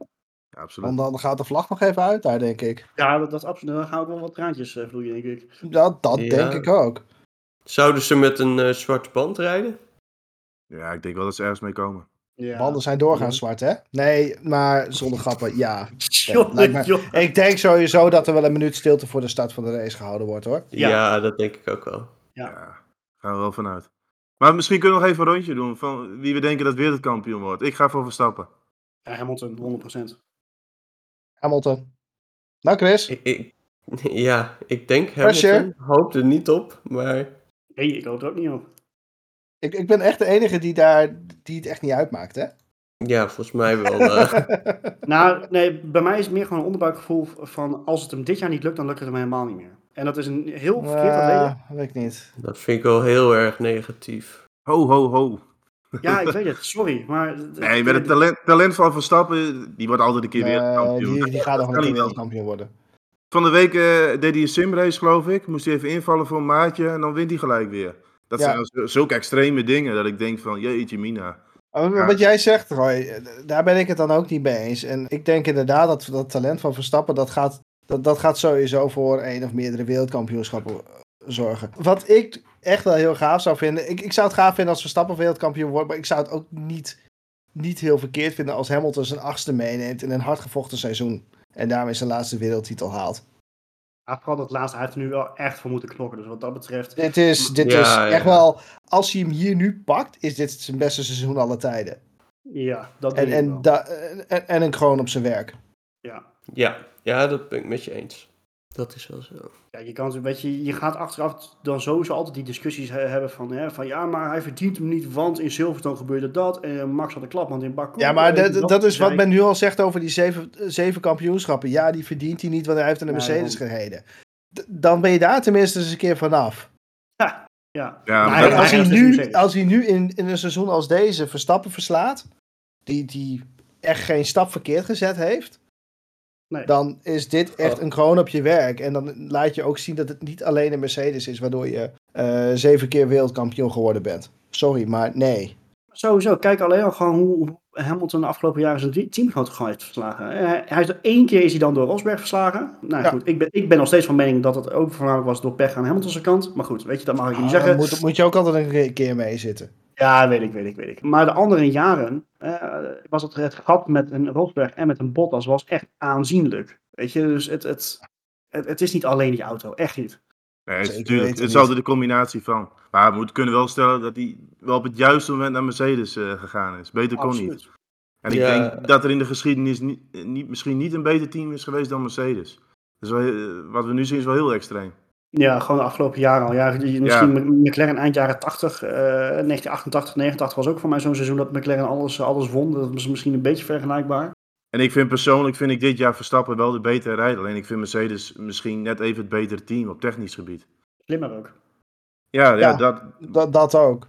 Ja, absoluut. Want dan gaat de vlag nog even uit daar, denk ik. Ja, dat, dat absoluut. Dan gaan ook wel wat traantjes uh, vloeien, denk ik. Ja, dat Ja. denk ik ook. Zouden ze met een eh, zwarte band rijden? Ja, ik denk wel dat ze ergens mee komen. Ja. Banden zijn doorgaans zwart, hè? Nee, maar zonder grappen, ja. Me-. Ik denk sowieso dat er wel een minuut stilte voor de start van de race gehouden wordt, hoor. Ja. Ja, dat denk ik ook wel. Ja. Ja, gaan we wel vanuit. Maar misschien kunnen we nog even een rondje doen van wie we denken dat wereldkampioen wordt. Ik ga voor Verstappen. Ja, Hamilton, 100%. Hamilton. Nou, Chris. Ik, ik- ja, ik denk Pressure. Hamilton. Hoop er niet op, maar Nee, ik hoop er ook niet op. Ik, ik ben echt de enige die, daar, die het echt niet uitmaakt, hè? ja, volgens mij wel. eh, Nou, nee, bij mij is het meer gewoon een onderbuikgevoel van als het hem dit jaar niet lukt, dan lukt het hem helemaal niet meer. En dat is een heel verkeerd Ja, reden. weet ik niet. dat vind ik wel heel erg negatief. Ho, ho, ho. Ja, ik weet het, sorry. Maar Nee, met het talent, talent van Verstappen, die wordt altijd een keer Nee, wereldkampioen. die, die gaat nog een keer niet wel. wereldkampioen worden. Van de week eh, deed hij een simrace, geloof ik. Moest hij even invallen voor een maatje en dan wint hij gelijk weer. Dat Ja. zijn zo- zulke extreme dingen dat ik denk van, jeetje mina. Ja. Wat jij zegt, Roy, eh, daar ben ik het dan ook niet mee eens. En ik denk inderdaad dat dat talent van Verstappen, dat gaat, dat, dat gaat sowieso voor één of meerdere wereldkampioenschappen eh, zorgen. Wat ik echt wel heel gaaf zou vinden, ik, ik zou het gaaf vinden als Verstappen wereldkampioen wordt, maar ik zou het ook niet, niet heel verkeerd vinden als Hamilton zijn achtste meeneemt in een hardgevochten seizoen. En daarmee zijn laatste wereldtitel haalt. Ja, vooral dat laatste, hij heeft er nu wel echt voor moeten knokken. Dus wat dat betreft, Dit is, dit Ja, is ja. echt wel, als hij hem hier nu pakt, is dit zijn beste seizoen aller tijden. ja, dat En, denk ik en, wel. da- en, en een kroon op zijn werk. Ja. Ja, ja, dat ben ik met je eens. Dat is wel zo. Ja, je, kan, weet je, je gaat achteraf dan sowieso altijd die discussies he- hebben van, hè, van ja, maar hij verdient hem niet, want in Silverstone gebeurde dat en Max had een klapband in Baku. Ja, maar dat, dat is wat men nu al zegt over die zeven, zeven kampioenschappen. Ja, die verdient hij niet, want hij heeft een Mercedes gereden. D- dan ben je daar tenminste eens een keer vanaf. Ja, Ja, maar dat- als, hij nu, als hij nu in, in een seizoen als deze Verstappen verslaat, die, die echt geen stap verkeerd gezet heeft, Nee. dan is dit echt Oh. een kroon op je werk. En dan laat je ook zien dat het niet alleen een Mercedes is, waardoor je eh, zeven keer wereldkampioen geworden bent. Sorry, maar nee. Sowieso, kijk alleen al gewoon hoe Hamilton de afgelopen jaren zijn teamgenoot gewoon heeft verslagen. Eh, Hij is er één keer is hij dan door Rosberg verslagen. Nou Ja. goed, ik ben, ik ben nog steeds van mening dat het ook voornamelijk was door pech aan Hamilton's kant. Maar goed, weet je, dat mag ik niet Ah, zeggen. moet, moet je ook altijd een keer mee zitten. Ja, weet ik, weet ik, weet ik. Maar de andere jaren eh, was het, het gat met een Rosberg en met een Bottas was echt aanzienlijk. Weet je, dus het, het, het, het is niet alleen die auto, echt niet. Nee, het, is natuurlijk, het is altijd de combinatie van. Maar we moeten kunnen wel stellen dat hij wel op het juiste moment naar Mercedes eh, gegaan is. Beter kon niet. En ik Ja. denk dat er in de geschiedenis niet, niet, misschien niet een beter team is geweest dan Mercedes. Dus wat we nu zien is wel heel extreem. Ja, gewoon de afgelopen jaren al. Ja, misschien McLaren eind jaren 80, eh 1988, 89 was ook voor mij zo'n seizoen dat McLaren alles, alles won. Dat is misschien een beetje vergelijkbaar. En ik vind persoonlijk vind ik dit jaar Verstappen wel de betere rijder. Alleen ik vind Mercedes misschien net even het betere team op technisch gebied. Slimmer ook. Ja, ja, Ja. dat, Dat, dat ook.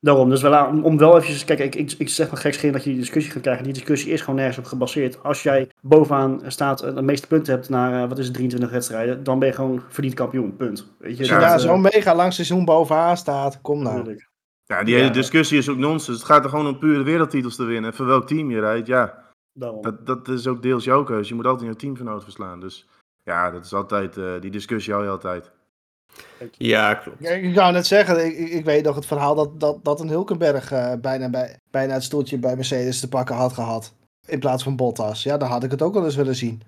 Daarom, dus wel, om, om wel even, kijk, ik, ik, ik zeg wel gekscherend dat je die discussie gaat krijgen. Die discussie is gewoon nergens op gebaseerd. Als jij bovenaan staat, eh, de meeste punten hebt naar, eh, wat is het, 23 wedstrijden, dan ben je gewoon verdiend kampioen, punt. Weet je, Als je Ja, daar zo'n mega lang seizoen bovenaan staat, kom nou. natuurlijk. ja, die Ja. hele discussie is ook nonsens. Het gaat er gewoon om pure wereldtitels te winnen. En voor welk team je rijdt, ja, Daarom. dat, dat is ook deels jouw keuze. Je moet altijd je teamgenoot verslaan. Dus ja, dat is altijd, eh, die discussie hou je altijd. Ja, klopt. Ja, Ik zou net zeggen, ik, ik- weet nog het verhaal dat, dat, dat een Hulkenberg eh, bijna, bij, bijna het stoeltje bij Mercedes te pakken had gehad. In plaats van Bottas. Ja, dan had ik het ook wel eens willen zien.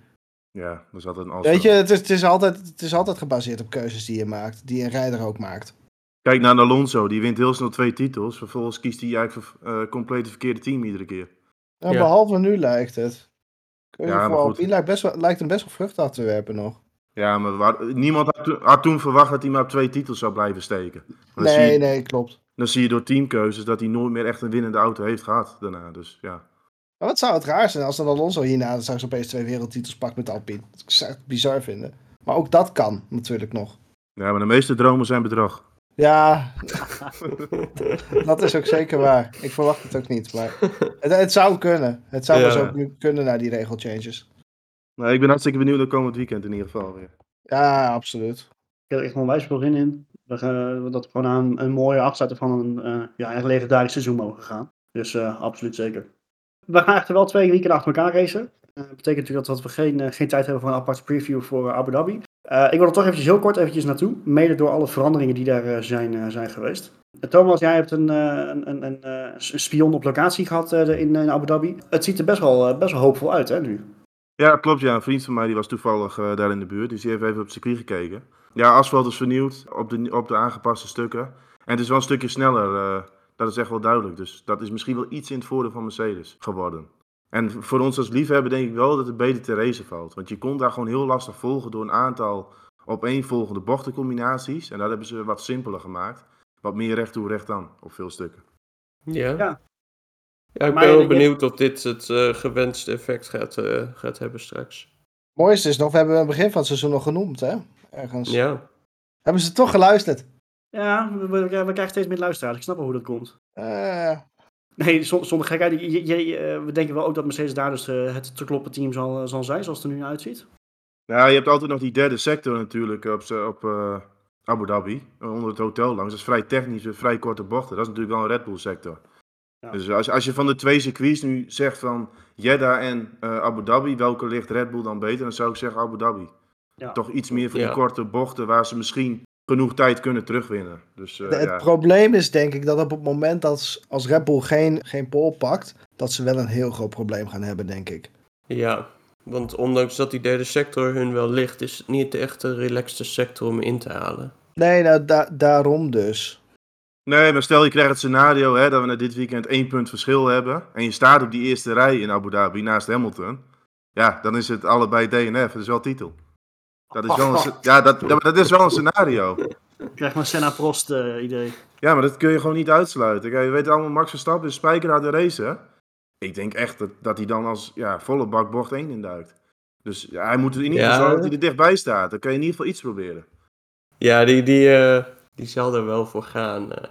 Ja, dat is altijd een. Weet je, het is, het, is altijd, het is altijd gebaseerd op keuzes die je maakt. Die een rijder ook maakt. Kijk naar Alonso, die wint heel snel twee titels. Vervolgens kiest hij eigenlijk voor eh compleet het verkeerde team iedere keer. Ja, Ja. Behalve nu lijkt het. Keuze Ja, voor maar goed. Alpine lijkt, best wel, lijkt hem best wel vrucht af te werpen nog. Ja, maar waar- niemand had, to- had toen verwacht dat hij maar op twee titels zou blijven steken. Nee, je, nee, klopt. dan zie je door teamkeuzes dat hij nooit meer echt een winnende auto heeft gehad daarna. Dus ja. Maar wat zou het raar zijn als dan Alonso hierna straks opeens twee wereldtitels pakt met Alpine. Dat zou ik echt bizar vinden. Maar ook dat kan natuurlijk nog. Ja, maar de meeste dromen zijn bedrog. Ja, dat is ook zeker waar. Ik verwacht het ook niet, maar het, het zou kunnen. Het zou Ja. wel zo nu kunnen na die regelchanges. Nee, ik ben hartstikke benieuwd naar komend weekend in ieder geval weer. Ja, absoluut. Ik heb er echt onwijs veel zin in. We gaan, dat we gewoon aan een mooie afsluiting van een eh, ja, echt legendarisch seizoen mogen gaan. Dus eh, absoluut zeker. We gaan echter wel twee weekenden achter elkaar racen. Dat betekent natuurlijk dat we geen, eh, geen tijd hebben voor een aparte preview voor eh, Abu Dhabi. Eh, ik wil er toch eventjes heel kort eventjes naartoe. Mede door alle veranderingen die daar eh, zijn, eh, zijn geweest. Eh, Thomas, jij hebt een, eh, een, een, een, eh, een spion op locatie gehad eh, in, in Abu Dhabi. Het ziet er best wel, eh, best wel hoopvol uit hè, nu. Ja, klopt. Ja. Een vriend van mij die was toevallig eh, daar in de buurt. Dus die heeft even op het circuit gekeken. Ja, asfalt is vernieuwd op de, op de aangepaste stukken. En het is wel een stukje sneller. eh, dat is echt wel duidelijk. Dus dat is misschien wel iets in het voordeel van Mercedes geworden. En voor ons als liefhebber denk ik wel dat het beter te racen valt. Want je kon daar gewoon heel lastig volgen door een aantal opeenvolgende bochtencombinaties. En dat hebben ze wat simpeler gemaakt. Wat meer recht toe, recht aan op veel stukken. Ja. Ja. Ja, ik Maar ben wel je- benieuwd of dit het eh, gewenste effect gaat, eh, gaat hebben straks. Het mooiste is nog, we hebben het begin van het seizoen nog genoemd, hè? Ergens. Ja. Hebben ze toch geluisterd? Ja, we, we, we krijgen steeds meer luisteraars. Ik snap wel hoe dat komt. Eh, Nee, zon- zonder gekheid. Je- je- je- eh, we denken wel ook dat Mercedes daar dus het te kloppen team zal, zal zijn, zoals het er nu uitziet. Nou, je hebt altijd nog die derde sector natuurlijk op, op eh, Abu Dhabi, onder het hotel langs. Dat is vrij technisch, vrij korte bochten. Dat is natuurlijk wel een Red Bull sector. Ja. Dus als, als je van de twee circuits nu zegt van Jeddah en eh, Abu Dhabi, welke ligt Red Bull dan beter? Dan zou ik zeggen Abu Dhabi. Ja. Toch iets meer voor die Ja. korte bochten waar ze misschien genoeg tijd kunnen terugwinnen. Dus eh, de- het probleem is denk ik dat op het moment dat als Red Bull geen, geen pole pakt, dat ze wel een heel groot probleem gaan hebben, denk ik. Ja. Want ondanks dat die derde sector hun wel ligt, is het niet echt een relaxte sector om in te halen. Nee, nou, da- daarom dus. Nee, maar stel je krijgt het scenario hè, dat we na dit weekend één punt verschil hebben. En je staat op die eerste rij in Abu Dhabi naast Hamilton. Ja, dan is het allebei DNF. Dat is wel titel. Dat is wel een, ja, dat, dat, dat is wel een scenario. Ik krijg maar Senna Prost eh, idee. Ja, maar dat kun je gewoon niet uitsluiten. Kijk, je weet allemaal, Max Verstappen is spijker uit de race. Hè? Ik denk echt dat, dat hij dan als ja, volle bak bocht 1 induikt. Dus ja, hij moet in ieder geval Ja. zorgen dat hij er dichtbij staat. Dan kan je in ieder geval iets proberen. Ja, die, die, eh, die zal er wel voor gaan. eh.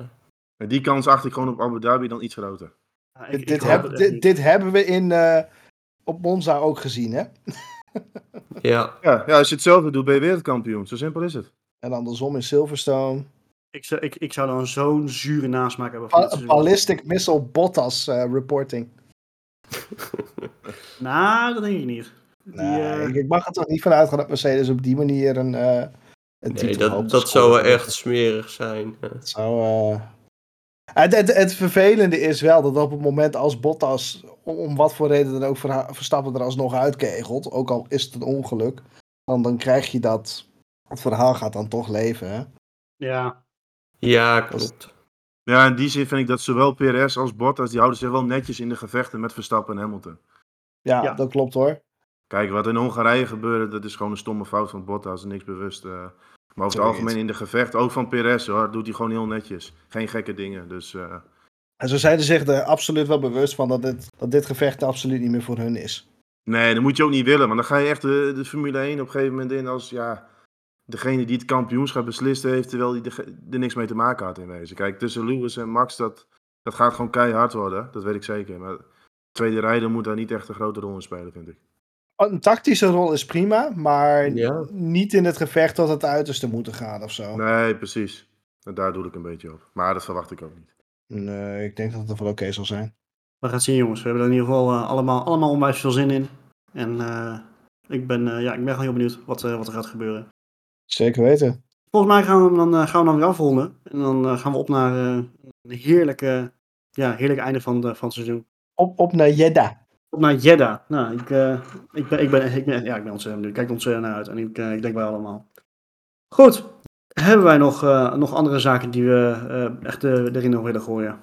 En die kans acht ik gewoon op Abu Dhabi dan iets groter. Ik- Dit, ik dit, heb- hebben we in, eh, op Monza ook gezien, hè? Ja. Ja, ja, als je hetzelfde doet, ben je wereldkampioen. Zo simpel is het. En andersom in Silverstone. Ik, zou- ik, ik zou dan zo'n zure nasmaak hebben van ballistic missile Bottas eh, reporting. Nou, dat denk ik niet. Die, Nee, ik, mag er toch niet van uitgaan dat Mercedes op die manier een, eh een Nee, dat, dat zou echt smerig zijn. Het zou, eh, Het, het, het vervelende is wel dat op het moment als Bottas, om, om wat voor reden dan ook, Verstappen er alsnog uitkegelt, ook al is het een ongeluk, dan, dan krijg je dat, het verhaal gaat dan toch leven, hè? ja, Ja, klopt. Ja, in die zin vind ik dat zowel PRS als Bottas, die houden zich wel netjes in de gevechten met Verstappen en Hamilton. Ja, Ja. dat klopt hoor. Kijk, wat in Hongarije gebeurde, dat is gewoon een stomme fout van Bottas niks bewust. eh. maar over het algemeen in de gevecht, ook van Perez hoor, doet hij gewoon heel netjes. Geen gekke dingen, dus... eh, En zo zijn ze zich er absoluut wel bewust van dat dit, dat dit gevecht absoluut niet meer voor hun is. Nee, dat moet je ook niet willen, want dan ga je echt de, de Formule 1 op een gegeven moment in als ja, degene die het kampioenschap beslist heeft, terwijl hij er, er niks mee te maken had in wezen. Kijk, tussen Lewis en Max, dat, dat gaat gewoon keihard worden, dat weet ik zeker. Maar tweede rijder moet daar niet echt een grote rol in spelen, vind ik. Een tactische rol is prima, maar Ja. niet in het gevecht tot het uiterste moeten gaan of zo. Nee, precies. En daar doe ik een beetje op. Maar dat verwacht ik ook niet. Nee, ik denk dat het wel oké zal zijn. we gaan het zien jongens. We hebben er in ieder geval eh, allemaal, allemaal onwijs veel zin in. En eh, ik, ben, eh, ja, ik ben gewoon heel benieuwd wat, eh, wat er gaat gebeuren. Zeker weten. Volgens mij gaan we hem dan, gaan we dan weer afronden. En dan gaan we op naar een heerlijke, ja, heerlijk einde van, de, van het seizoen. Op, op naar Jeddah. Op naar Jeddah. Nou, ik, eh, ik, ben, ik, ben, ik, ben, ja, ik ben ontzettend benieuwd. Ik kijk er ontzettend naar uit. En ik, eh, ik denk wij allemaal. Goed. Hebben wij nog, eh, nog andere zaken die we eh, echt erin nog willen gooien?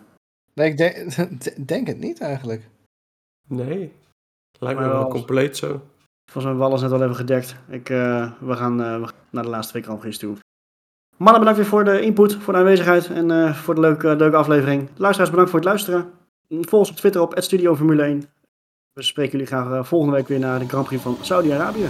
Nee, ik denk, denk het niet eigenlijk. Nee. Lijkt me wel wel- compleet zo. Volgens mij hebben we alles net al even gedekt. Ik, eh, we, gaan, eh, we gaan naar de laatste twee Prix toe. Mannen, bedankt weer voor de input, voor de aanwezigheid en eh, voor de leuke, leuke aflevering. Luisteraars, bedankt voor het luisteren. Volg ons op Twitter op @studioformule 1. We spreken jullie graag eh, volgende week weer naar de Grand Prix van Saudi-Arabië.